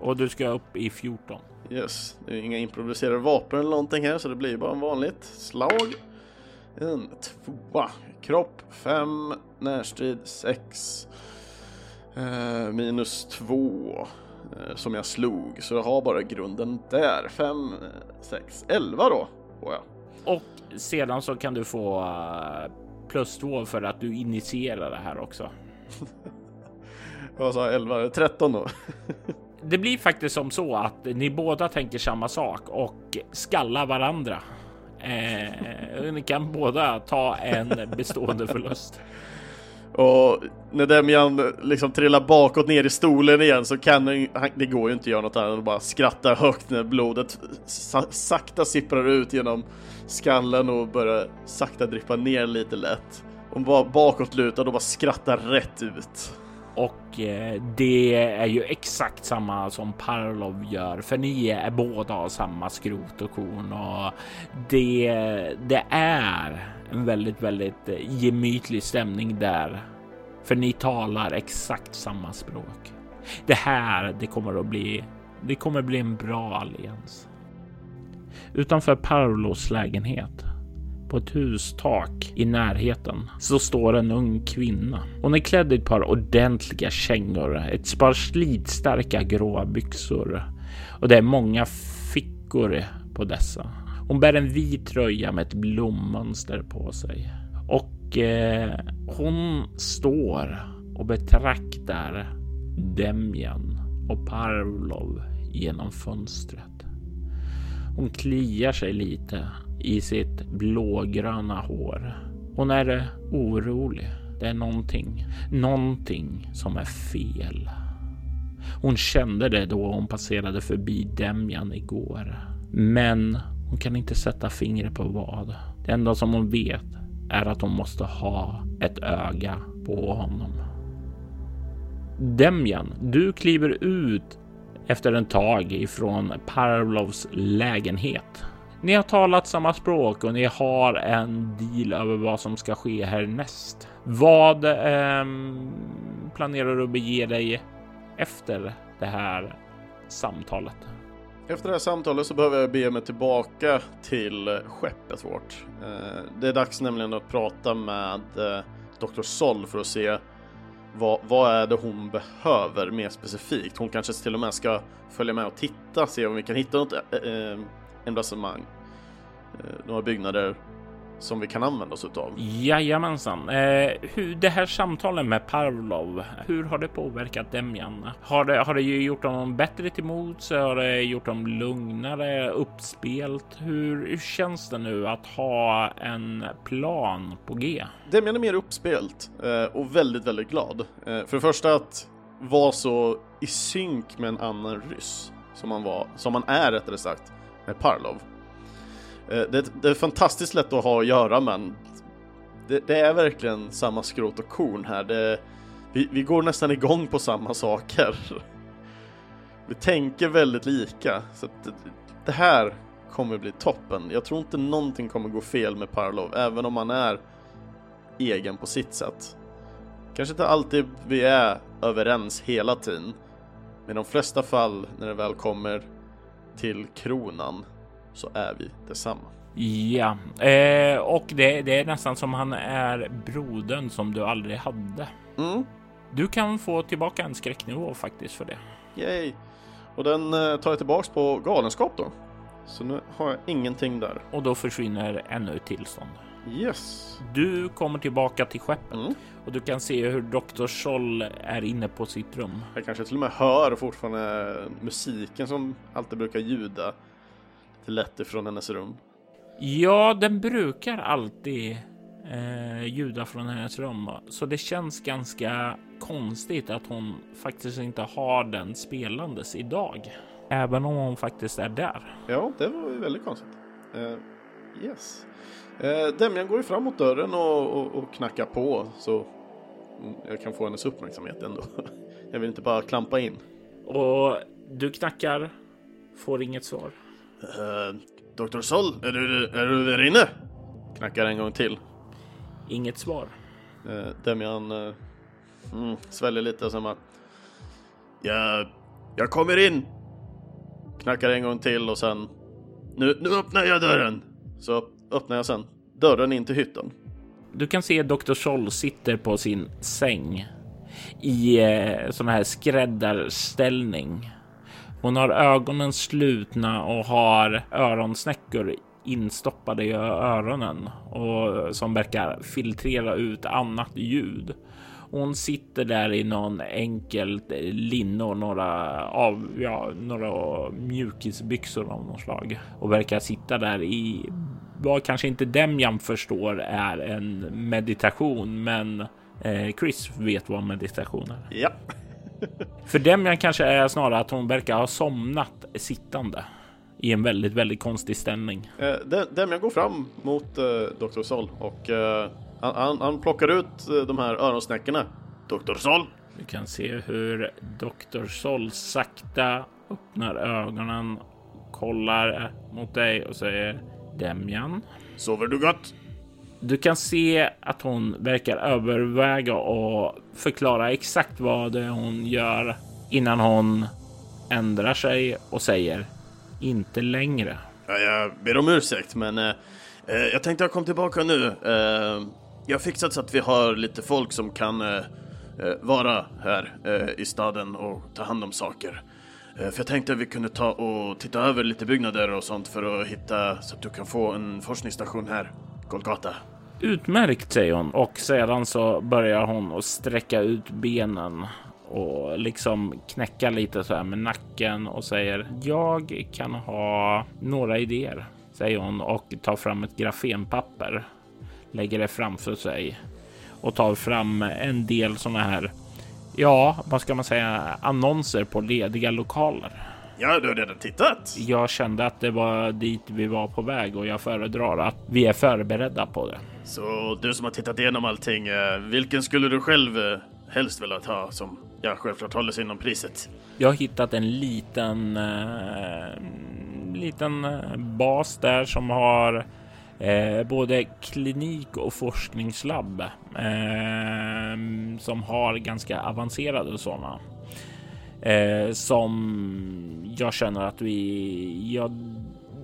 och du ska upp i 14. Yes, det är inga improviserade vapen eller någonting här så det blir bara en vanligt slag. En tvåa. Kropp 5. Närstrid 6. Eh, minus 2. Eh, som jag slog. Så jag har bara grunden där. 5, 6, 11 då. Får jag. Och sedan så kan du få uh, plus två för att du initierar det här också. Vad sa jag? 11? 13 då? Det blir faktiskt som så att ni båda tänker samma sak och skallar varandra. Eh, ni kan båda ta en bestående förlust. Och när Demian liksom trillar bakåt ner i stolen igen så kan han, det går ju inte att göra något annat än att bara skratta högt när blodet sakta sipprar ut genom skallen och börjar sakta drippa ner lite lätt. Hon bara bakåtlutad och bara skrattar rätt ut. Och eh, det är ju exakt samma som Parlov gör, för ni är båda av samma skrot och korn och det, det är en väldigt, väldigt eh, gemytlig stämning där. För ni talar exakt samma språk. Det här, det kommer att bli, det kommer bli en bra allians. Utanför Parlos lägenhet på ett hustak i närheten så står en ung kvinna. Hon är klädd i ett par ordentliga kängor, ett par slitstarka gråa byxor och det är många fickor på dessa. Hon bär en vit tröja med ett blommönster på sig och eh, hon står och betraktar Demjan och Parvlov genom fönstret. Hon kliar sig lite i sitt blågröna hår. Hon är orolig. Det är någonting, någonting som är fel. Hon kände det då hon passerade förbi Demjan igår. Men hon kan inte sätta fingret på vad. Det enda som hon vet är att hon måste ha ett öga på honom. Demjan, du kliver ut efter en tag ifrån Parlovs lägenhet. Ni har talat samma språk och ni har en deal över vad som ska ske härnäst. Vad eh, planerar du att bege dig efter det här samtalet? Efter det här samtalet så behöver jag bege mig tillbaka till skeppet vårt. Eh, det är dags nämligen att prata med eh, Dr. Sol för att se vad, vad är det hon behöver mer specifikt. Hon kanske till och med ska följa med och titta, se om vi kan hitta något eh, eh emblassemang. Eh, några byggnader som vi kan använda oss utav. Jajamensan. Eh, hur, det här samtalet med Pavlov, hur har det påverkat Demjan? Har det, har det gjort honom bättre till mods? Har det gjort honom lugnare, uppspelt? Hur, hur känns det nu att ha en plan på G? Demjan är mer uppspelt eh, och väldigt, väldigt glad. Eh, för det första att vara så i synk med en annan ryss som man var, som man är rättare sagt, med Parlov. Eh, det, det, är fantastiskt lätt att ha att göra men det, det är verkligen samma skrot och korn här. Det, vi, vi, går nästan igång på samma saker. Vi tänker väldigt lika. Så det, det här kommer bli toppen. Jag tror inte någonting kommer gå fel med Parlov, även om han är egen på sitt sätt. Kanske inte alltid vi är överens hela tiden, men i de flesta fall när det väl kommer till kronan så är vi detsamma. Ja, eh, och det, det, är nästan som han är brodern som du aldrig hade. Mm. Du kan få tillbaka en skräcknivå faktiskt för det. Yay! Och den eh, tar jag tillbaks på galenskap då. Så nu har jag ingenting där. Och då försvinner ännu ett tillstånd. Yes. Du kommer tillbaka till skeppet mm. och du kan se hur Dr. Scholl är inne på sitt rum. Jag kanske till och med hör fortfarande musiken som alltid brukar ljuda lätt ifrån hennes rum? Ja, den brukar alltid eh, ljuda från hennes rum, så det känns ganska konstigt att hon faktiskt inte har den spelandes idag. Även om hon faktiskt är där. Ja, det var ju väldigt konstigt. Uh, yes. Uh, Demian går ju fram mot dörren och, och, och knackar på så jag kan få hennes uppmärksamhet ändå. Jag vill inte bara klampa in. Och du knackar, får inget svar. Uh, Doktor Sol, är du, är du där inne? Knackar en gång till. Inget svar. Uh, Demian uh, mm, sväljer lite och sen bara... Jag, jag kommer in! Knackar en gång till och sen... Nu, nu öppnar jag dörren! Så öppnar jag sen dörren in till hytten. Du kan se Dr. Sol sitter på sin säng i eh, sån här skräddarställning hon har ögonen slutna och har öronsnäckor instoppade i öronen och som verkar filtrera ut annat ljud. Hon sitter där i någon enkelt linne och några av ja, några mjukisbyxor av något slag och verkar sitta där i vad kanske inte Demjan förstår är en meditation, men eh, Chris vet vad meditation är. Ja. För Demjan kanske är snarare att hon verkar ha somnat sittande i en väldigt, väldigt konstig ställning. Eh, Demjan går fram mot eh, Dr. Sol och eh, han, han, plockar ut eh, de här öronsnäckorna. Dr. Sol! Du kan se hur Dr. Sol sakta öppnar ögonen, kollar mot dig och säger Demjan. Sover du gott? Du kan se att hon verkar överväga och förklara exakt vad det är hon gör innan hon ändrar sig och säger inte längre. Ja, jag ber om ursäkt, men eh, eh jag tänkte jag kom tillbaka nu. Eh, jag har fixat så att vi har lite folk som kan eh, eh, vara här eh, i staden och ta hand om saker. Eh, för jag tänkte att vi kunde ta och titta över lite byggnader och sånt för att hitta så att du kan få en forskningsstation här, Kolkata. Utmärkt, säger hon och sedan så börjar hon att sträcka ut benen och liksom knäcka lite så här med nacken och säger jag kan ha några idéer, säger hon och tar fram ett grafenpapper, lägger det framför sig och tar fram en del sådana här, ja, vad ska man säga, annonser på lediga lokaler. Ja, du har redan tittat. Jag kände att det var dit vi var på väg och jag föredrar att vi är förberedda på det. Så du som har tittat igenom allting, eh, vilken skulle du själv eh, helst vilja ha som ja, självklart håller sig inom priset? Jag har hittat en liten, äh, liten bas där som har eh, både klinik och forskningslabb eh, som har ganska avancerade sådana. Eh, som jag känner att vi, jag,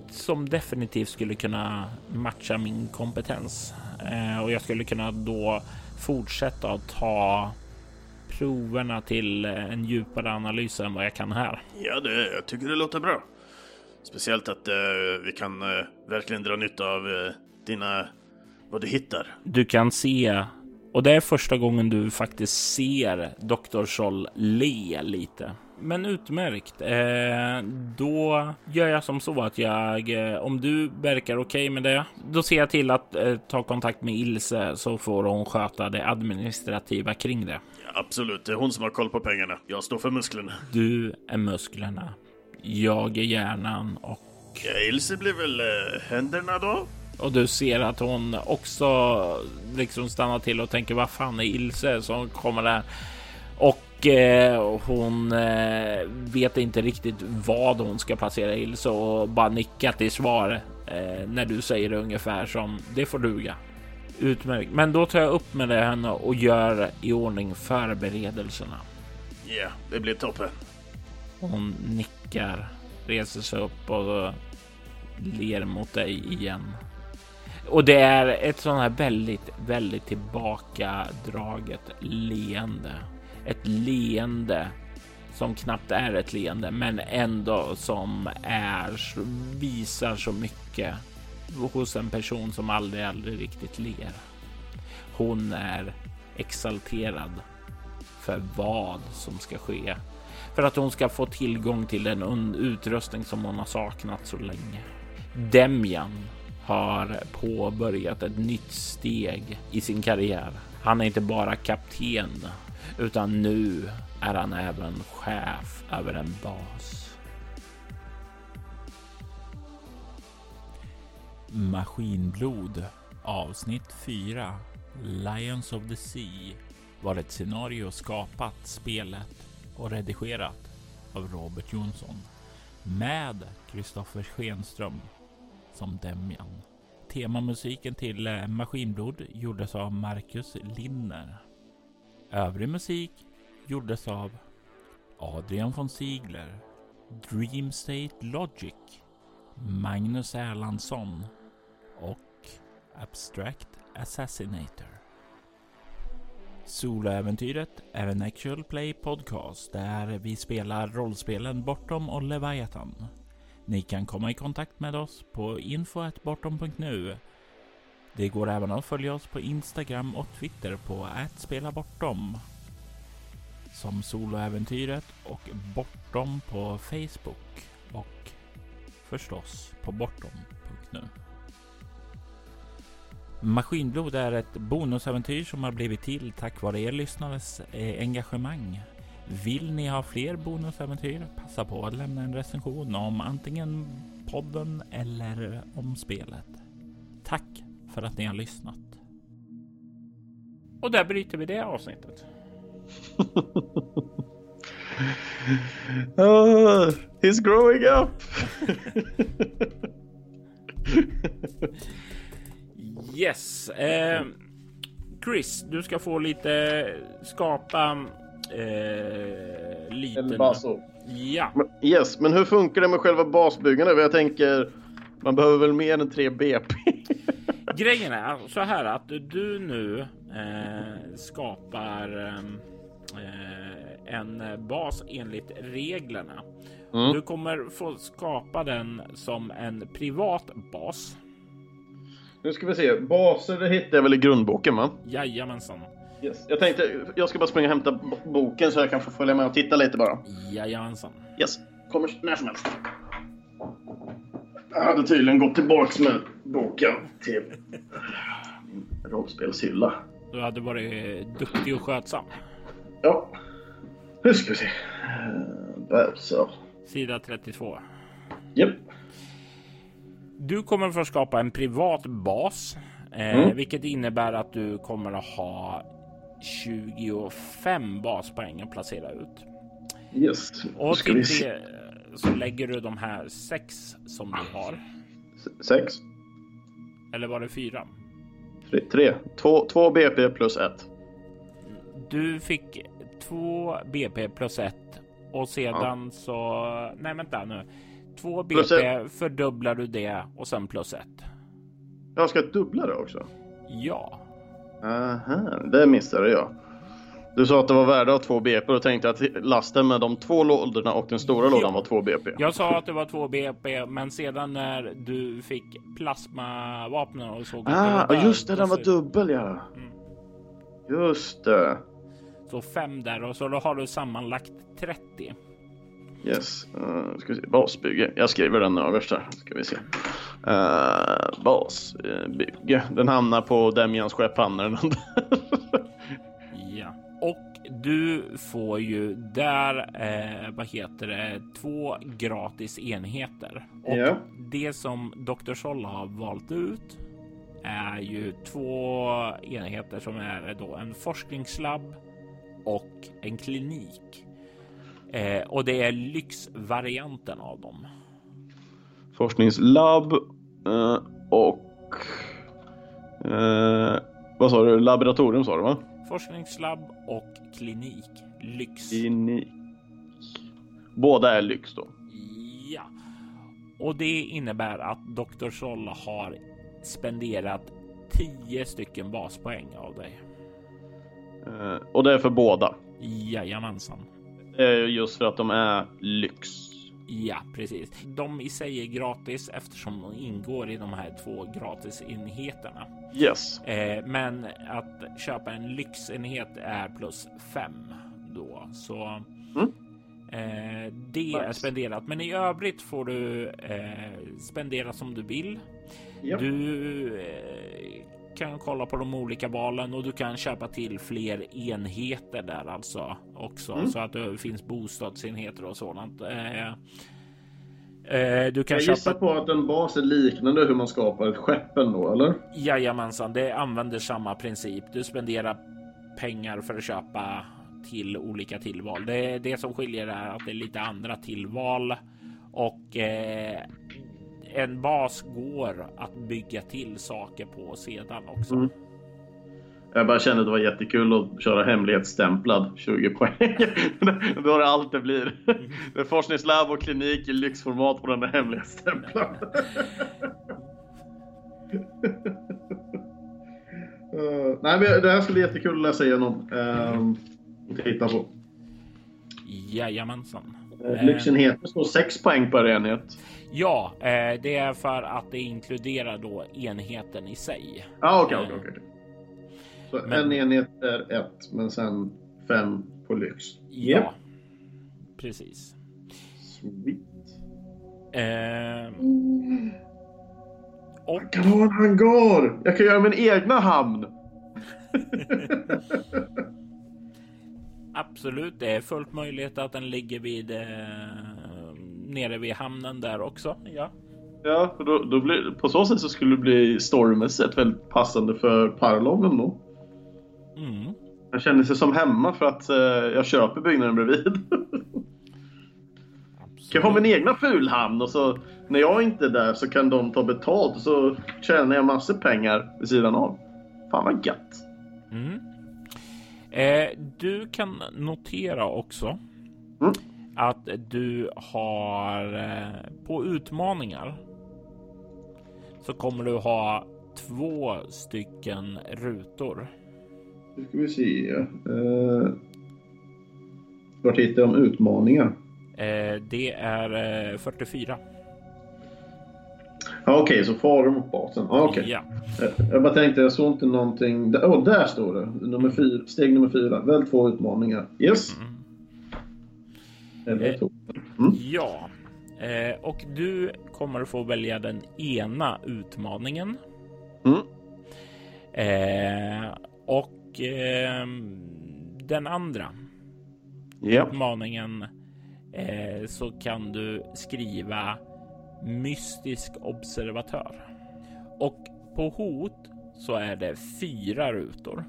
som definitivt skulle kunna matcha min kompetens eh, och jag skulle kunna då fortsätta att ta proverna till en djupare analys än vad jag kan här. Ja, det, jag tycker det låter bra. Speciellt att eh, vi kan eh, verkligen dra nytta av eh, dina, vad du hittar. Du kan se och det är första gången du faktiskt ser Dr. Scholl le lite. Men utmärkt. Eh, då gör jag som så att jag, eh, om du verkar okej okay med det, då ser jag till att eh, ta kontakt med Ilse så får hon sköta det administrativa kring det. Ja, absolut, det är hon som har koll på pengarna. Jag står för musklerna. Du är musklerna. Jag är hjärnan och... Ja, Ilse blir väl eh, händerna då? Och du ser att hon också liksom stannar till och tänker vad fan är Ilse som kommer där? Och eh, hon eh, vet inte riktigt vad hon ska placera Ilse och bara nickar till svar eh, när du säger det ungefär som det får duga. Utmärkt. Men då tar jag upp med det henne och gör i ordning förberedelserna. Ja, yeah, det blir toppen. Hon nickar, reser sig upp och ler mot dig igen. Och det är ett sånt här väldigt, väldigt tillbakadraget leende. Ett leende som knappt är ett leende, men ändå som är visar så mycket hos en person som aldrig, aldrig riktigt ler. Hon är exalterad för vad som ska ske för att hon ska få tillgång till den utrustning som hon har saknat så länge. Demjan har påbörjat ett nytt steg i sin karriär. Han är inte bara kapten utan nu är han även chef över en bas. Maskinblod avsnitt 4 Lions of the Sea var ett scenario skapat, spelet och redigerat av Robert Jonsson med Kristoffer Schenström som Demjan. Temamusiken till eh, Maskinblod gjordes av Marcus Linner. Övrig musik gjordes av Adrian von Ziegler, Dream State Logic, Magnus Erlandsson och Abstract Assassinator. Soloäventyret är en actual play podcast där vi spelar rollspelen Bortom och Leviathan ni kan komma i kontakt med oss på info.bortom.nu. Det går även att följa oss på Instagram och Twitter på @spelabortom som Soloäventyret och Bortom på Facebook och förstås på bortom.nu. Maskinblod är ett bonusäventyr som har blivit till tack vare er lyssnares eh, engagemang. Vill ni ha fler bonusäventyr? Passa på att lämna en recension om antingen podden eller om spelet. Tack för att ni har lyssnat. Och där bryter vi det avsnittet. uh, he's growing up! yes. Eh, Chris, du ska få lite skapa eh, liten... En baso. Ja. Yes, men hur funkar det med själva basbyggandet? Jag tänker, man behöver väl mer än 3 BP? Grejen är så här att du nu eh, skapar eh, en bas enligt reglerna. Mm. Du kommer få skapa den som en privat bas. Nu ska vi se. Baser det hittar jag väl i grundboken va? Jajamensan. Yes. Jag tänkte jag ska bara springa och hämta boken så jag kan få följa med och titta lite bara. Jajamensan. Yes. Kommer när som helst. Jag hade tydligen gått tillbaks med boken till min rollspelshylla. Du hade varit duktig och skötsam. Ja. Nu ska vi se. Där så. Sida 32. Japp. Yep. Du kommer få skapa en privat bas, eh, mm. vilket innebär att du kommer att ha 25 baspoäng att placera ut. Yes. Och till det så lägger du de här sex som du har. Sex. Eller var det fyra? Tre. tre. Två, två BP plus ett. Du fick två BP plus ett och sedan ja. så... Nej, vänta nu. Två BP fördubblar du det och sen plus ett. Jag ska dubbla det också? Ja. Aha, det missade jag. Du sa att det var värde av två BP och tänkte att lasten med de två lådorna och den stora jo. lådan var två BP. Jag sa att det var två BP, men sedan när du fick plasmavapnen och såg ah, det just det, den var dubbel ja. Mm. Just det. Så fem där och så då har du sammanlagt 30. Yes, uh, ska vi se. basbygge. Jag skriver den överst här. Ska vi se. Uh, basbygge. Den hamnar på Demians skepphandlaren. ja, och du får ju där, eh, vad heter det, två gratis enheter. Och ja. det som Dr. Sol har valt ut är ju två enheter som är då en forskningslabb och en klinik. Eh, och det är lyxvarianten av dem. Forskningslabb eh, och eh, vad sa du? Laboratorium sa du va? Forskningslabb och klinik. Lyx. Klinik. Båda är lyx då? Ja. Och det innebär att Dr. Sol har spenderat 10 stycken baspoäng av dig. Eh, och det är för båda? Jajamensan. Just för att de är lyx. Ja, precis. De i sig är gratis eftersom de ingår i de här två gratisenheterna. Yes. Eh, men att köpa en lyxenhet är plus fem då, så mm. eh, det nice. är spenderat. Men i övrigt får du eh, spendera som du vill. Yep. Du eh, kan kolla på de olika valen och du kan köpa till fler enheter där alltså också mm. så att det finns bostadsenheter och sådant. Eh, eh, du kan Jag köpa... gissar på att en bas är liknande hur man skapar ett skeppen då, eller? Jajamensan, det använder samma princip. Du spenderar pengar för att köpa till olika tillval. Det, det som skiljer är att det är lite andra tillval och eh, en bas går att bygga till saker på sedan också. Mm. Jag bara kände att det var jättekul att köra hemlighetsstämplad 20 poäng. Då är det allt det blir. Det är forskningslabb och klinik i lyxformat på den där hemlighetsstämplad. uh, nej, men det här skulle bli jättekul att läsa igenom. Uh, och titta på. Jajamensan. Eh, Lyxenheten står 6 poäng per enhet. Ja, eh, det är för att det inkluderar då enheten i sig. Ah, okej, okej, okej. Så Men- en enhet är ett, men sen fem på lyx. Ja, Japp. precis. Sweet. Eh, och Jag kan ha en hangar! Jag kan göra min egna hamn! absolut, det är fullt möjligt att den ligger vid eh, nere vid hamnen där också. Ja, Ja, då, då blir, på så sätt så skulle det bli storymässigt väldigt passande för Parlov ändå. mm. Jag känner sig som hemma för att eh, jag köper byggnaden bredvid. kan jag ha min egna fulhamn och så när jag inte är där så kan de ta betalt och så tjänar jag massor pengar vid sidan av. Fan vad gött. Mm. Eh, du kan notera också Mm. Att du har eh, på utmaningar så kommer du ha två stycken rutor. Nu ska vi se. Eh, vart hittar jag om utmaningar? Eh, det är eh, 44. Ja, Okej, så faror mot basen. Ja, okej. Ja. Jag- Jag bara tänkte, jag såg inte någonting. Åh, där står det. Nummer fyra, steg nummer fyra. Välj två utmaningar. Yes. Mm. Eller två. Ja, eh, och du kommer få välja den ena utmaningen. Mm. Eh, och eh, den andra Ja. utmaningen eh, så kan du skriva mystisk observatör. Och på hot så är det fyra rutor.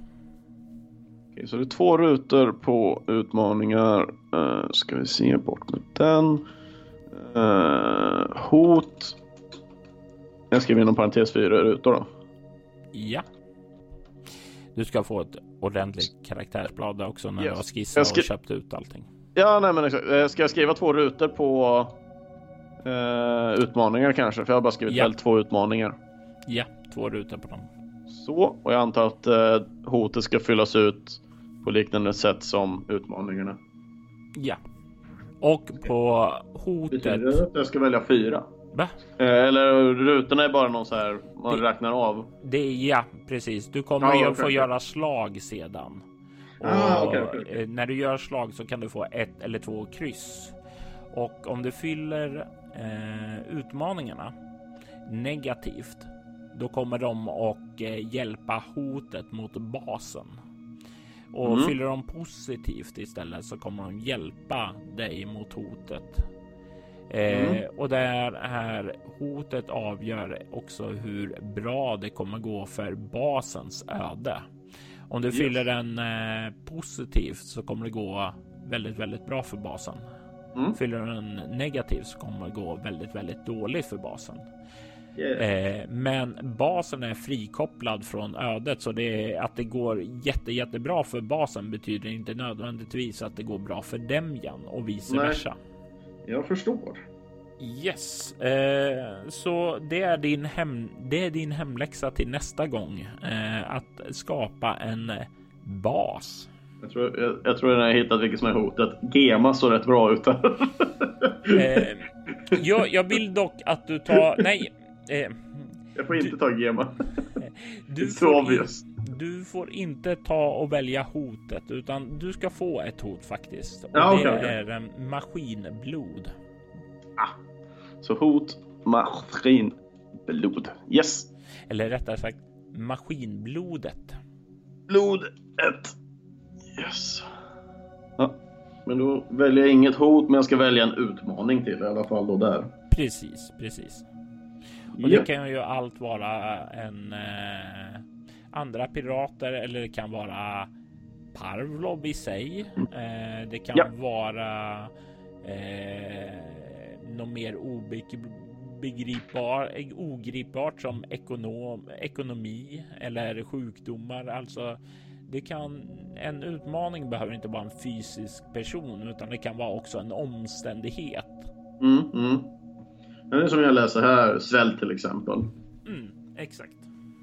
Okej, så det är två rutor på utmaningar. Uh, ska vi se bort med den. Eh, hot. Jag skriver inom parentes fyra rutor då. Ja. Du ska få ett ordentligt karaktärsblad också när Yes. du har skissat skri- och köpt ut allting. Ja, nej men exakt. Eh, Ska jag skriva två rutor på eh, utmaningar kanske? För jag har bara skrivit Ja. väl två utmaningar. Ja, två rutor på dem. Så, och jag antar att hotet ska fyllas ut på liknande sätt som utmaningarna. Ja. Och på Betyder hotet. det att jag ska välja fyra? Va? Eh, eller rutorna är bara någon så här man Det- räknar av. Det ja, precis. Du kommer Ja, ju okej, få okej. göra slag sedan. Ah, okej. eh, när du gör slag så kan du få ett eller två kryss. Och om du fyller eh, utmaningarna negativt, då kommer de och eh, hjälpa hotet mot basen. Och Mm. fyller de positivt istället så kommer de hjälpa dig mot hotet. Eh, Mm. Och det här hotet avgör också hur bra det kommer gå för basens öde. Om du Yes. fyller den eh, positivt så kommer det gå väldigt, väldigt bra för basen. Mm. Fyller den negativt så kommer det gå väldigt, väldigt dåligt för basen. Yeah. Eh, men basen är frikopplad från ödet så det att det går jätte, jättebra för basen betyder inte nödvändigtvis att det går bra för Demjan och vice Nej. versa. Jag förstår. Yes, eh, så det är din hem. Det är din hemläxa till nästa gång eh, att skapa en bas. Jag tror, jag, jag tror jag har hittat vilket som är hotet. Gema såg rätt bra ut där. Eh, jag, jag vill dock att du tar. Nej, eh, jag får inte ta Gema. du får, in, du får inte ta och välja hotet, utan du ska få ett hot faktiskt. Och Ja, det okej, okej. är eh, maskinblod. Så hot, maskin, blod. Yes. Eller rättare sagt maskinblodet. Blod 1. Yes. Ja. Men då väljer jag inget hot, men jag ska välja en utmaning till i alla fall då där. Precis, precis. Och det kan ju allt vara en eh, andra pirater eller det kan vara Parvlov i sig. Eh, det kan Ja. vara eh, något mer obegripbar, ogripbart som ekonom, ekonomi eller sjukdomar. Alltså, det kan en utmaning behöver inte vara en fysisk person, utan det kan vara också en omständighet. Mm, mm. Men det är som jag läser här, svält till exempel. Mm, exakt.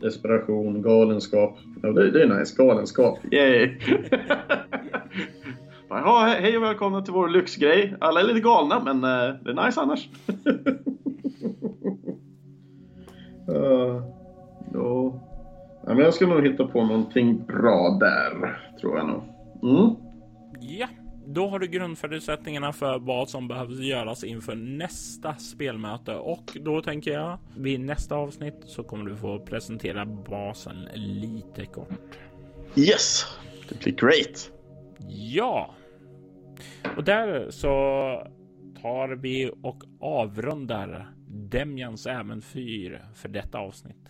Desperation, galenskap. Ja, det, det är nice, galenskap. Yay! Ja, hej och välkomna till vår lyxgrej. Alla är lite galna, men uh, det är nice annars. uh, ja. ja, men jag ska nog hitta på någonting bra där, tror jag nog. Mm. Ja, då har du grundförutsättningarna för vad som behövs göras inför nästa spelmöte och då tänker jag vid nästa avsnitt så kommer du få presentera basen lite kort. Yes, det blir great. Ja, och där så tar vi och avrundar Demjans äventyr för detta avsnitt.